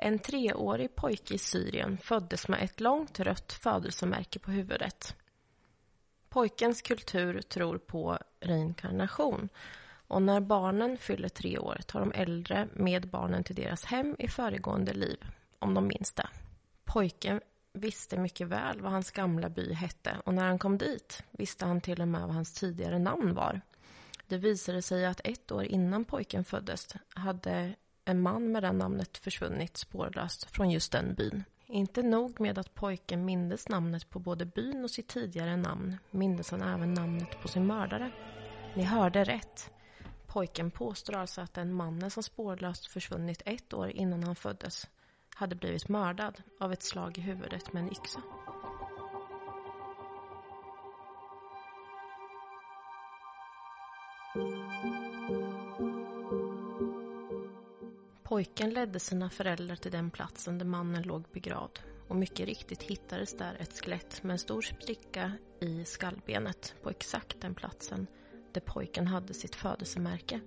En treårig pojke i Syrien föddes med ett långt rött födelsemärke på huvudet. Pojkens kultur tror på reinkarnation och när barnen fyller tre år tar de äldre med barnen till deras hem i föregående liv, om de minns det. Pojken visste mycket väl vad hans gamla by hette och när han kom dit visste han till och med vad hans tidigare namn var. Det visade sig att ett år innan pojken föddes hade en man med det namnet försvunnit spårlöst från just den byn. Inte nog med att pojken mindes namnet på både byn och sitt tidigare namn mindes han även namnet på sin mördare. Ni hörde rätt. Pojken påstår alltså att den mannen som spårlöst försvunnit ett år innan han föddes hade blivit mördad av ett slag i huvudet med en yxa. Pojken ledde sina föräldrar till den platsen där mannen låg begravd och mycket riktigt hittades där ett skelett med en stor spricka i skallbenet på exakt den platsen där pojken hade sitt födelsemärke.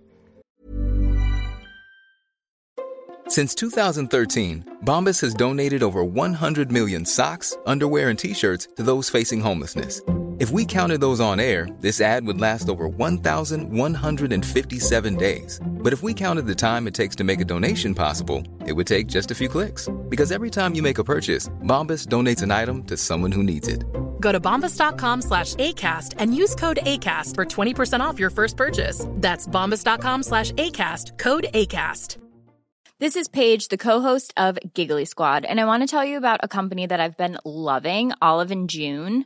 Since 2013, Bombas has donated over 100 million socks, underwear, and t shirts to those facing homelessness. If we counted those on air, this ad would last over 1,157 days. But if we counted the time it takes to make a donation possible, it would take just a few clicks. Because every time you make a purchase, Bombas donates an item to someone who needs it. Go to bombas.com slash ACAST and use code ACAST for 20% off your first purchase. That's bombas.com slash ACAST, code ACAST. This is Paige, the co-host of Giggly Squad, and I want to tell you about a company that I've been loving, Olive and June.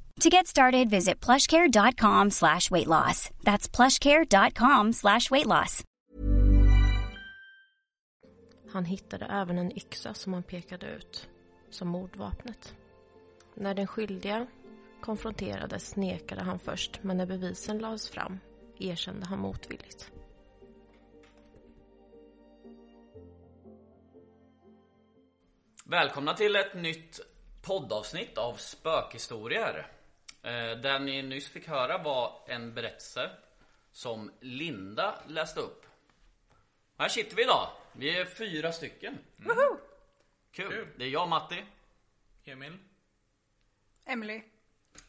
To get started, visit plushcare.com slash weight loss. That's plushcare.com slash weight loss. Han hittade även en yxa som han pekade ut som mordvapnet. När den skyldiga konfronterades nekade han först men när bevisen lades fram erkände han motvilligt. Välkomna till ett nytt poddavsnitt av spökhistorier. Eh, Det ni nyss fick höra var en berättelse som Linda läste upp. Här sitter vi idag. Vi är fyra stycken. Kul. Det är jag, Matti. Emil. Emily.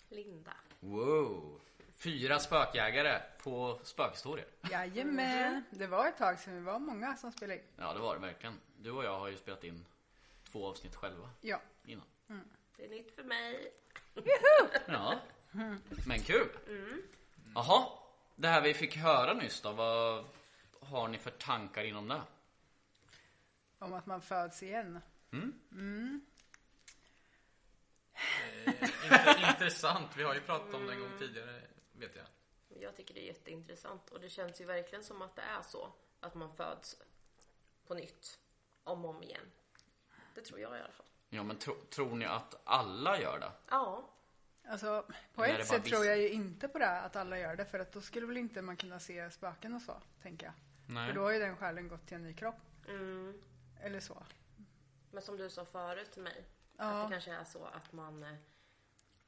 Linda. Wow. Fyra spökjägare på spökhistorier. Jajamän. Det var ett tag sedan vi var många som spelade in. Ja, det var det verkligen. Du och jag har ju spelat in två avsnitt själva Ja. innan. Det är nytt för mig. Ja, men kul. Jaha, det här vi fick höra nyss då, vad har ni för tankar inom det? Om att man föds igen. Int- intressant. Vi har ju pratat om det en gång tidigare, vet jag. Jag tycker det är jätteintressant och det känns ju verkligen som att det är så. Att man föds på nytt. Om och om igen. Det tror jag i alla fall. Ja, men tro, tror ni att alla gör det? Ja. Alltså, på Eller ett sätt tror jag ju inte på det att alla gör det. För att då skulle väl inte man kunna se spöken och så, tänker jag. Nej. För då har ju den själen gått till en ny kropp. Mm. Eller så. Men som du sa förut till mig. Ja. Att det kanske är så att man... eh,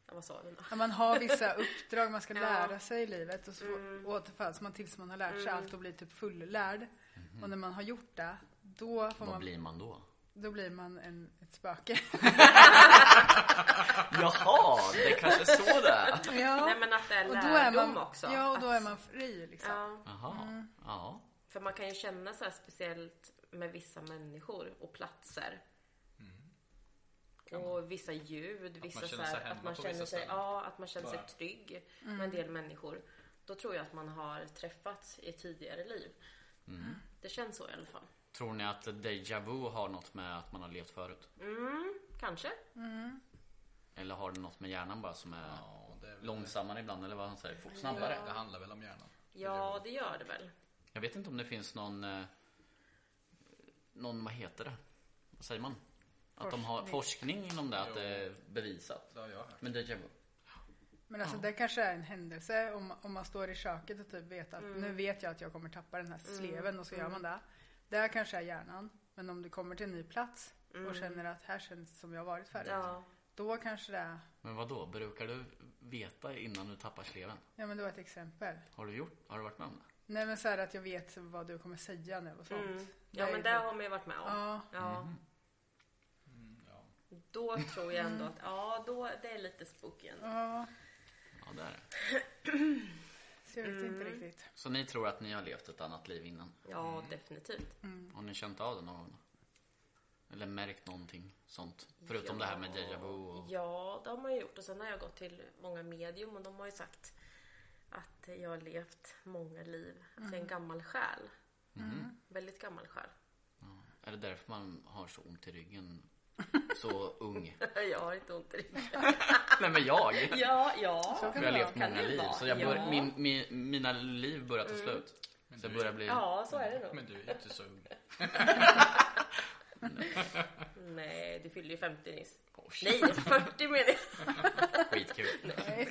Ja, vad sa nu? Ja, man har vissa uppdrag man ska Ja. lära sig i livet och så återföds man tills man har lärt sig allt och blir typ fullärd. Och när man har gjort det, då får Vad man... blir man då? Då blir man en, ett spöke. Jaha, det är kanske så det är. ja. Nej men att det är och då är lärdom man, också. Ja, och då Att- är man fri liksom. Ja, Jaha, ja. för man kan ju känna så här speciellt med vissa människor och platser. Och vissa ljud, vissa man så känner här, sig hemma att man känner sig, ja, att man känner sig trygg med en del människor. Då tror jag att man har träffats i ett tidigare liv. Det känns så i alla fall. Tror ni att déjà vu har något med att man har levt förut? Mm, kanske. Eller har det något med hjärnan bara som är Ja, väl, långsammare ibland eller vad han säger? Fort, snabbare? det handlar väl om hjärnan. Ja, det gör det väl. Jag vet inte om det finns någon eh, Någon, vad heter det? Vad säger man? Att de har forskning inom det, att det är bevisat. Det. Men déjà vu. Men alltså det kanske är en händelse om, om man står i köket och typ vet att Mm. nu vet jag att jag kommer tappa den här sleven och så gör man det. Det kanske är hjärnan. Men om du kommer till en ny plats och känner att här känns som jag har varit förut. Mm. Ja. Då kanske det är, Men vad då? Brukar du veta innan du tappar sleven? ja men det var ett exempel. Har du gjort? Har du varit med om det? Nej men så här att jag vet vad du kommer säga nu och sånt. Mm. Ja, men det har man ju varit med om. Ja. Ja. Då tror jag ändå att, ja, då, det är lite spooky ändå. Ja, Ja, det är det. så jag vet Mm. inte riktigt. Så ni tror att ni har levt ett annat liv innan? Ja, definitivt. Har ni känt av det någon gång? Eller märkt någonting sånt? Förutom det här med déjà vu och... Ja, det har man ju gjort. Och sen har jag gått till många medium och de har ju sagt att jag har levt många liv. Att jag är en gammal själ. Väldigt gammal själ. Är det därför man har så ont i ryggen? Så ung? jag har inte ont i ryggen. Nej men jag! Ja, ja. Så För kan jag har levt många liv. vara? Så jag Ja. bör, min, min, mina liv börjar ta slut. Så jag börjar bli... Ja, så är det nog. Men du är inte så ung. Nej, du fyllde ju 50 nyss. Oh. Nej, 40 menar jag. Skitkul. Nej.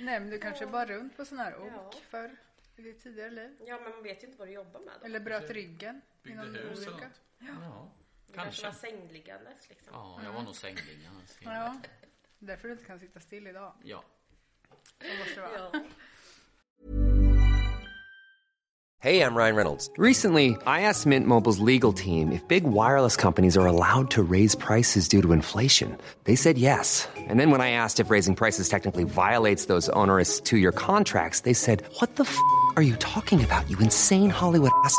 Nej men du kanske bara runt på sån här ok Ja. förr i ditt tidigare liv. Ja, men man vet ju inte vad du jobbar med då. Eller bröt ryggen. i Byggde någon hus eller något. Ja, Du kanske kanske. var sängliggandes liksom. Ja, jag var mm. nog sängliggandes. Ja. Därför du inte kan sitta still idag. Ja. Det måste det vara. Ja. Hey, I'm Ryan Reynolds. Recently, I asked Mint Mobile's legal team if big wireless companies are allowed to raise prices due to inflation. They said yes. And then when I asked if raising prices technically violates those onerous two year contracts, they said, What the f are you talking about, you insane Hollywood ass?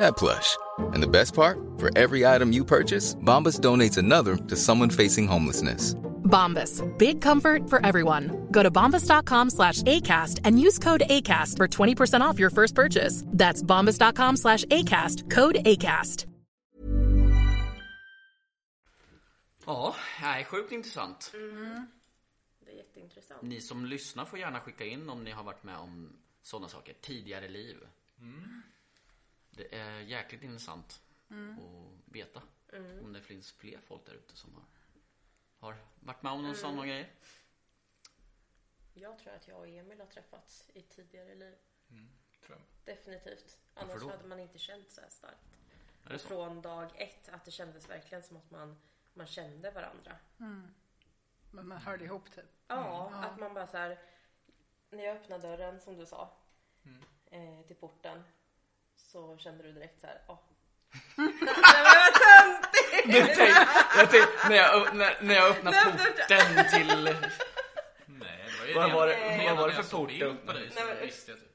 that plush. And the best part? For every item you purchase, Bombas donates another to someone facing homelessness. Bombas. Big comfort for everyone. Go to bombas.com slash ACAST and use code ACAST for 20% off your first purchase. That's bombas.com slash ACAST. Code ACAST. Ja, nej, sjukt intressant. Mm. Det är jätteintressant. Ni som lyssnar får gärna skicka in om ni har varit med om sådana saker. Tidigare liv. Mm. Det är jäkligt intressant att veta om det finns fler folk där ute som har, har varit med om någon sån grej. Jag tror att jag och Emil har träffats i tidigare liv. Tror jag. Definitivt. Annars hade man inte känt så här starkt. Är det så? Från dag ett, att det kändes verkligen som att man, man kände varandra. Men man hörde ihop typ. Ja, att man bara så här. När jag öppnade dörren som du sa. Eh, till porten. Så kände du direkt så här. Åh. Nej men vad töntigt! Jag tänkte, när, jag, när, när jag öppnade porten till... Nej, det var ju Vad var det- vad var det för såg port du på dig så öppnade? visste jag typ.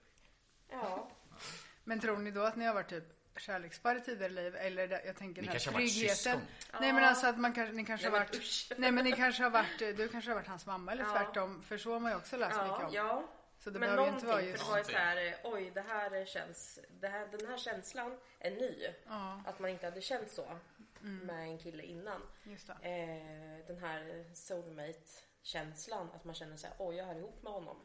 Ja. Men tror ni då att ni har varit typ kärlekspar i tidigare liv? Eller jag tänker Ni den här tryggheten. Nej men alltså att man kanske, ni kanske Nej, har men varit... usch. Nej men ni kanske har varit, du kanske har varit hans mamma eller Ja. tvärtom. För så har man ju också läst mycket Ja, om. ja. Så det men någonting, inte vara för just... det var ju så här, eh, oj det här känns, det här, den här känslan är ny. Ja, Att man inte hade känt så med en kille innan. just det. Eh, den här soulmate känslan, att man känner sig oj jag hör ihop med honom.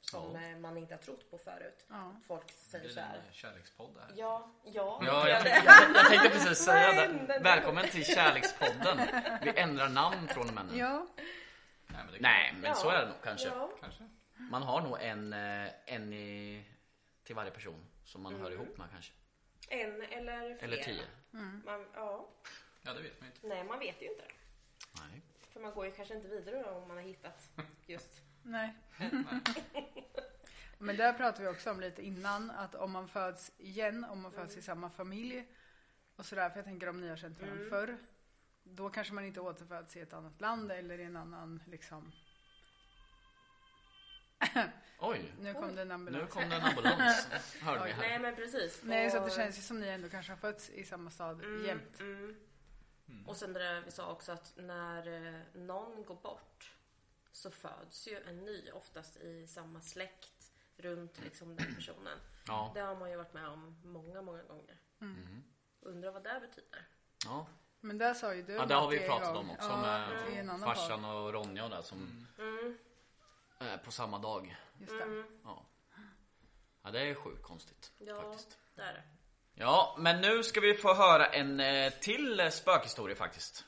som Ja. eh, man inte har trott på förut. Ja. Folk säger blir så här. en kärlekspodd det här. Ja, ja. Ja, jag, är tänkte- jag, jag tänkte precis säga det. Välkommen till Kärlekspodden. Vi ändrar namn från och med nu. Ja, Nej, men Nej, men Ja. så är det nog kanske. Ja. Kanske. Man har nog en, eh, en i, till varje person som man hör ihop med kanske. En eller flera. Eller tio. Man, ja. Ja, det vet man inte. Nej, man vet ju inte. Nej. För man går ju kanske inte vidare då om man har hittat just. nej. Men där pratade vi också om lite innan att om man föds igen, om man föds i samma familj och sådär, för jag tänker om ni har känt varandra förr, då kanske man inte återföds i ett annat land eller i en annan liksom. Oj, Nu kom det en nu ambulans. kom det en ambulans. Hörde vi Nej, här. men precis. Nej, så att det känns ju som ni ändå kanske har fötts i samma stad jämt. Mm. Och sen det där vi sa också att när eh, någon går bort så föds ju en ny, oftast i samma släkt runt liksom den personen. Ja. Det har man ju varit med om många, många gånger. Undrar vad det betyder. Ja. Men där sa ju du ja, det har vi pratat om också med farsan och Ronja och där som är på samma dag. Just det. Ja. ja, det är sjukt konstigt Ja, faktiskt. det är det. Ja, men nu ska vi få höra en eh, till spökhistoria faktiskt.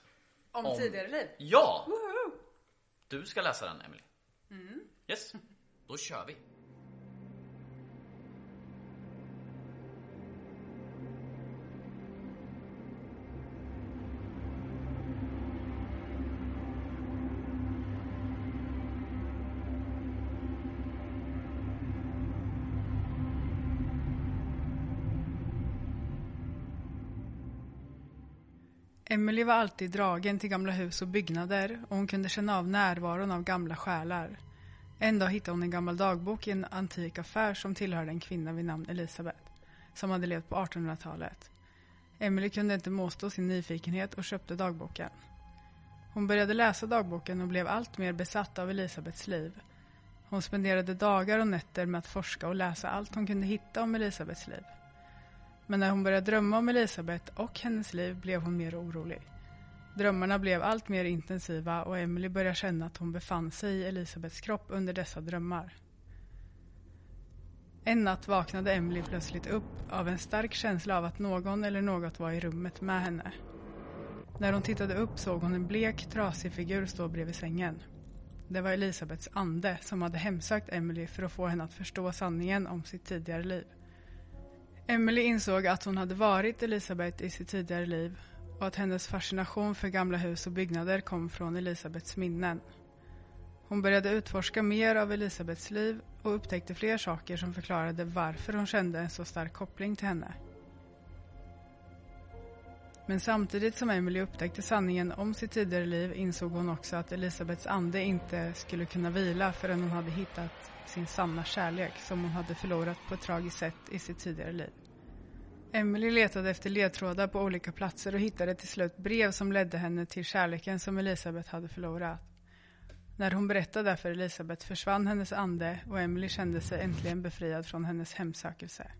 Om, Om- tidigare liv. Ja! Du ska läsa den, Emily. Yes, då kör vi. Emily var alltid dragen till gamla hus och byggnader och hon kunde känna av närvaron av gamla själar. En dag hittade hon en gammal dagbok i en antik affär som tillhörde en kvinna vid namn Elisabeth, som hade levt på 1800-talet. Emily kunde inte motstå sin nyfikenhet och köpte dagboken. Hon började läsa dagboken och blev allt mer besatt av Elisabeths liv. Hon spenderade dagar och nätter med att forska och läsa allt hon kunde hitta om Elisabeths liv. Men när hon började drömma om Elisabeth och hennes liv blev hon mer orolig. Drömmarna blev allt mer intensiva och Emily började känna att hon befann sig i Elisabeths kropp under dessa drömmar. En natt vaknade Emily plötsligt upp av en stark känsla av att någon eller något var i rummet med henne. När hon tittade upp såg hon en blek, trasig figur stå bredvid sängen. Det var Elisabeths ande som hade hemsökt Emily för att få henne att förstå sanningen om sitt tidigare liv. Emily insåg att hon hade varit Elisabeth i sitt tidigare liv och att hennes fascination för gamla hus och byggnader kom från Elisabeths minnen. Hon började utforska mer av Elisabeths liv och upptäckte fler saker som förklarade varför hon kände en så stark koppling till henne. Men samtidigt som Emily upptäckte sanningen om sitt tidigare liv insåg hon också att Elisabeths ande inte skulle kunna vila förrän hon hade hittat sin sanna kärlek som hon hade förlorat på ett tragiskt sätt i sitt tidigare liv. Emily letade efter ledtrådar på olika platser och hittade till slut brev som ledde henne till kärleken som Elisabeth hade förlorat. När hon berättade det för Elisabeth försvann hennes ande och Emily kände sig äntligen befriad från hennes hemsökelse.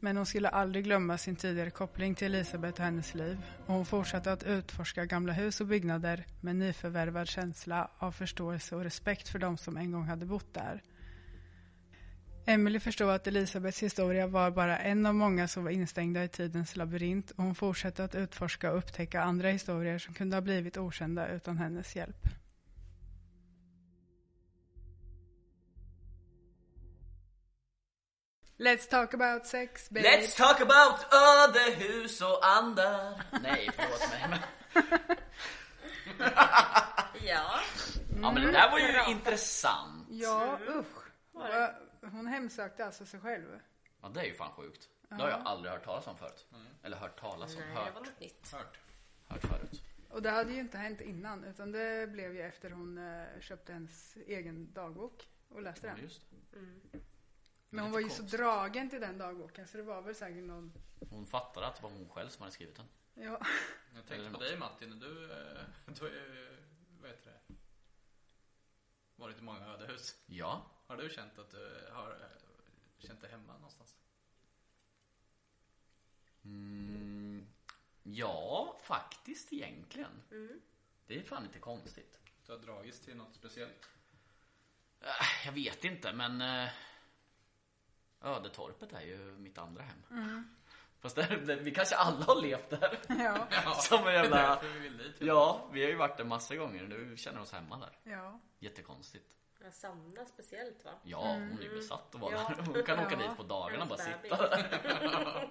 Men hon skulle aldrig glömma sin tidigare koppling till Elisabeth och hennes liv och hon fortsatte att utforska gamla hus och byggnader med nyförvärvad känsla av förståelse och respekt för de som en gång hade bott där. Emily förstod att Elisabeths historia var bara en av många som var instängda i tidens labyrint och hon fortsatte att utforska och upptäcka andra historier som kunde ha blivit okända utan hennes hjälp. Let's talk about sex, babe. Let's talk about ödehus och andar. Nej, förlåt mig. Ja. Ja, men det där var ju intressant. Ja, usch. Hon hemsökte alltså sig själv. Ja, det är ju fan sjukt. Det har jag aldrig hört talas om förut. Eller hört talas om, Nej, det var hört, något nytt. Hört. hört förut. Och det hade ju inte hänt innan utan det blev ju efter hon eh, köpte hennes egen dagbok och läste Ja, den. just det. Men hon var ju så dragen till den dagboken så det var väl säkert någon... Hon fattade att det var hon själv som hade skrivit den. Ja. Jag Eller tänkte på något. dig Martin, du, eh, du har ju, vad heter det, varit i många ödehus. Ja. Har du känt att du har eh, känt dig hemma någonstans? Mm, ja, faktiskt egentligen. Det är fan inte konstigt. Du har dragits till något speciellt? Äh, Jag vet inte men eh, Ödetorpet är ju mitt andra hem. Fast det, det, vi kanske alla har levt där. Ja, Som en Det är jävla... vi vill dit. Ja, vi har ju varit där massa gånger. Nu känner vi oss hemma där. ja. Jättekonstigt. Ja, Sanna speciellt va? Ja, hon är ju besatt att vara Ja. där. Hon kan åka Ja. dit på dagarna och bara sitta där.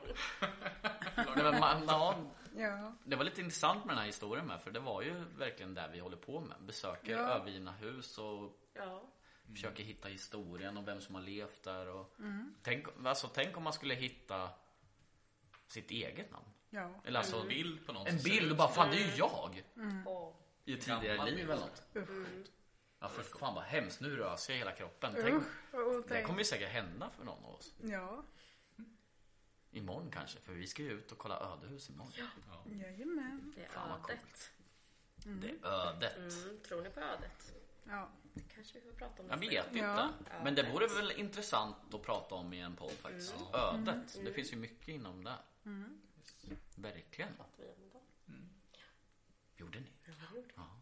Nej, men man, ja, ja. det var lite intressant med den här historien med. För det var ju verkligen det vi håller på med. Besöker Ja. övergivna hus och Ja. Försöker hitta historien och vem som har levt där. Och Mm. tänk, alltså, tänk om man skulle hitta sitt eget namn. ja. Eller alltså En bild på någon en bild och bara fan det är ju jag. Åh. I ett tidigare liv eller något. Usch. Ja för fan vad hemskt. Nu rös jag i hela kroppen. Tänk. Och det tänk- kommer ju säkert hända för någon av oss. Ja, Imorgon kanske. För vi ska ju ut och kolla ödehus imorgon. jajamän. Det är ödet. Det är ödet. Mm, tror ni på ödet? Ja. Det kanske vi får prata om Jag vet inte. Ja. Men det vore väl intressant att prata om i en podd faktiskt. Mm. Ödet. Det finns ju mycket inom det. Verkligen. Vi gör det då. Gjorde ni? Ja, gjorde. Ja.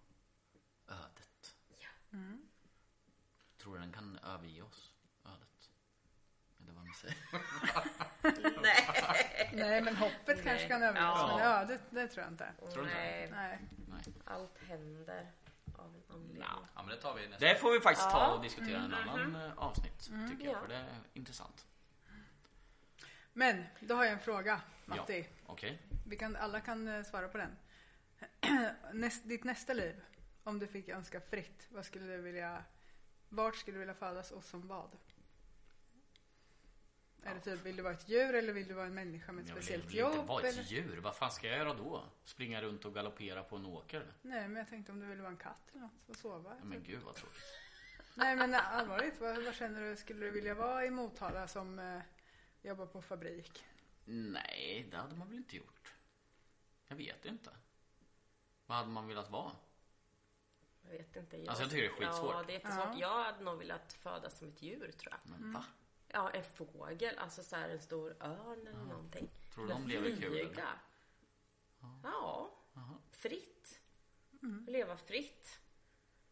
Ödet. Ja. Tror du den kan överge oss? Ödet. Eller vad man säger. Nej. Nej, men hoppet Nej. kanske kan överleva, Ja. men ödet, det tror jag inte. Tror du inte? Nej. Nej. Allt händer av en anledning. Nja. Ja men det tar vi nästa Det får vi faktiskt ta. Mm-hmm. och diskutera i en annan eh, avsnitt. Tycker jag. Ja. För det är intressant. Men, då har jag en fråga, Matti. Okej. Vi kan, alla kan eh, svara på den. Näst, ditt nästa liv, om du fick önska fritt, vad skulle du vilja, vart skulle du vilja födas och som vad? Är det typ, vill du vara ett djur eller vill du vara en människa med ett Jag vill, speciellt vill inte jobb? vara ett eller? djur. Vad fan ska jag göra då? Springa runt och galoppera på en åker? Nej, men jag tänkte om du ville vara en katt eller något och sova. Ja, men typ. gud vad tråkigt. Nej, men allvarligt, vad, vad känner du? Skulle du vilja vara i Motala som eh, jobbar på fabrik? Nej, det hade man väl inte gjort. Jag vet inte. Vad hade man velat vara? Jag vet inte. Jag, Alltså, jag tycker det är skitsvårt. Ja, det är jättesvårt. Jag hade nog velat födas som ett djur tror jag. Men va? Ja, en fågel. Alltså så här en stor örn eller någonting. Tror du de lever kul, eller? flyga. Ja. Fritt. Mm. Leva fritt.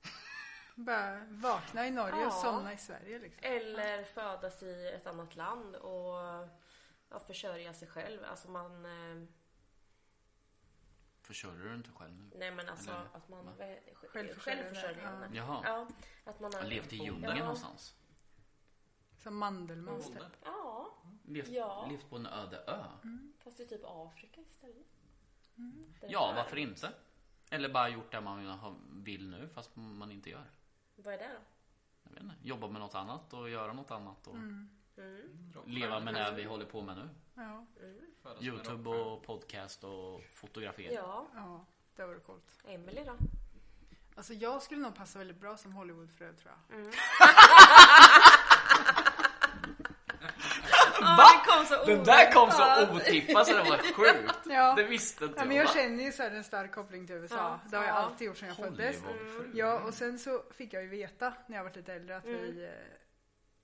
Bara vakna i Norge och Ja. somna i Sverige liksom. Eller födas i ett annat land och ja, försörja sig själv. Alltså man... Eh, Försörjer du inte själv nu? nej men alltså Eller, att man... va? är- Självförsörjande, Självförsörjande. Jaha. Ja, att man har... Levt i djungeln Ja. någonstans. Som Mandelmans typ. Ja, Levt, Ja. levt på en öde ö. fast i typ Afrika istället. Det Ja, varför inte? Eller bara gjort det man vill nu fast man inte gör. Vad är det då? Jag vet inte. Jobba med något annat och göra något annat och Mm. leva med det vi håller på med nu. Ja, med Youtube och podcast och fotografering. Ja, ja, det vore coolt. Emily då? Alltså jag skulle nog passa väldigt bra som Hollywoodfrö tror jag. Va? Det kom så Den där kom så otippat så det var sjukt. Ja. Det visste inte Ja, men jag. jag känner ju så här en stark koppling till USA. Ja. Det har jag Ja. alltid gjort sedan jag föddes. Ja, och sen så fick jag ju veta när jag var lite äldre att vi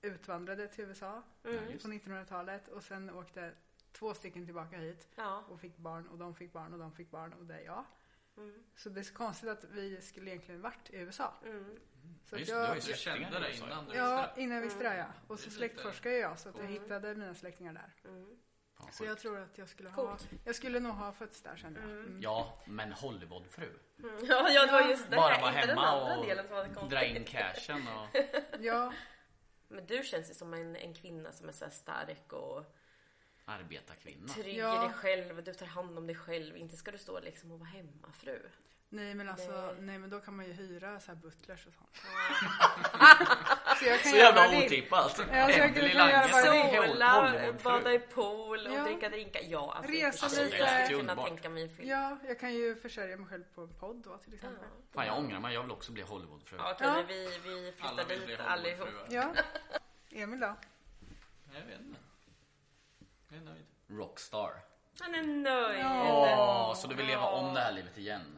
eh, utvandrade till USA på 1900-talet och sen åkte två stycken tillbaka hit Ja. och fick barn och de fick barn och de fick barn och det är jag. Så det är så konstigt att vi skulle egentligen varit i USA. Så just, du jag, ju Du kände det innan du ja, innan jag visste det ja. Och så släktforskar jag så att jag hittade mina släktingar där. Fan, Så jag tror att jag skulle ha, jag skulle nog ha fötts där kände jag. Mm. Ja, men Hollywoodfru. Ja, ja, det var just det. Bara vara hemma och delen som dra in cashen och Ja, Men du känns ju som en, en kvinna som är så här stark och arbetarkvinna. trygg Ja. i dig själv. Du tar hand om dig själv. Inte ska du stå liksom och vara hemmafru. Nej men alltså, Nej. nej men då kan man ju hyra så här butlers och sånt. så jag kan Så jävla otippat. Ja, så jag Emelie kan göra Sola, bada i pool och Ja. dricka drinkar. Ja, alltså, Resa alltså, lite. Jag skulle kunna tänka mig film. Ja, jag kan ju försörja mig själv på en podd då till exempel. Fan jag ångrar mig, jag vill också bli Hollywoodfru. Ja, okej, Ja. men vi, vi flyttar dit allihop. Ja, Emil då? Jag vet inte. Jag är nöjd. Rockstar. Han är nöjd. Åh, så du vill leva om det här livet igen?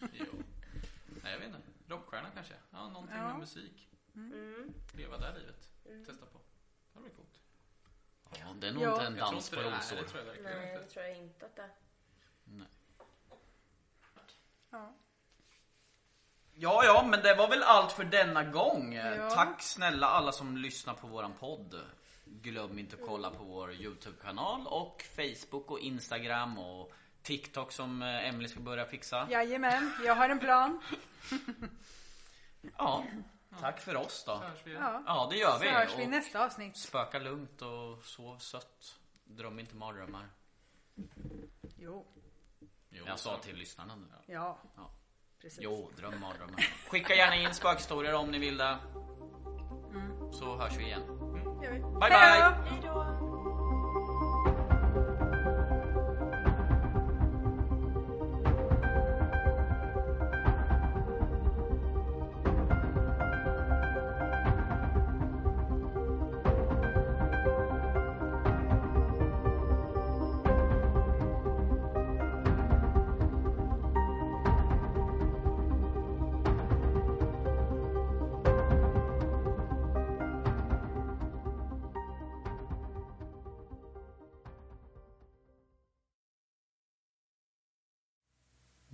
Nej. jo. Nej, jag vet inte. Rockstjärna kanske? Ja, någonting Ja. med musik. Mm. Leva det livet. Testa på. Det blir coolt. Ja, det är nog Ja. inte en dans på det. Nej, rosor. det tror jag verkligen Nej, inte. det tror jag inte att det är. Ja. Ja, ja, men det var väl allt för denna gång. Ja. Tack snälla alla som lyssnar på våran podd. Glöm inte att kolla på vår Youtube-kanal och Facebook och Instagram och TikTok som eh, Emily ska börja fixa. Jajamän, jag har en plan. Ja, tack för oss då. Hörs vi Ja. Ja, det gör Så vi. hörs vi i nästa avsnitt. spöka lugnt och sov sött. Dröm inte mardrömmar. Jo, Jo, Jag sa till lyssnarna nu. ja. Ja. Precis. Jo, dröm mardrömmar. Skicka gärna in spökhistorier om ni vill det. Så hörs vi igen. Bye, då! bye. Hej då!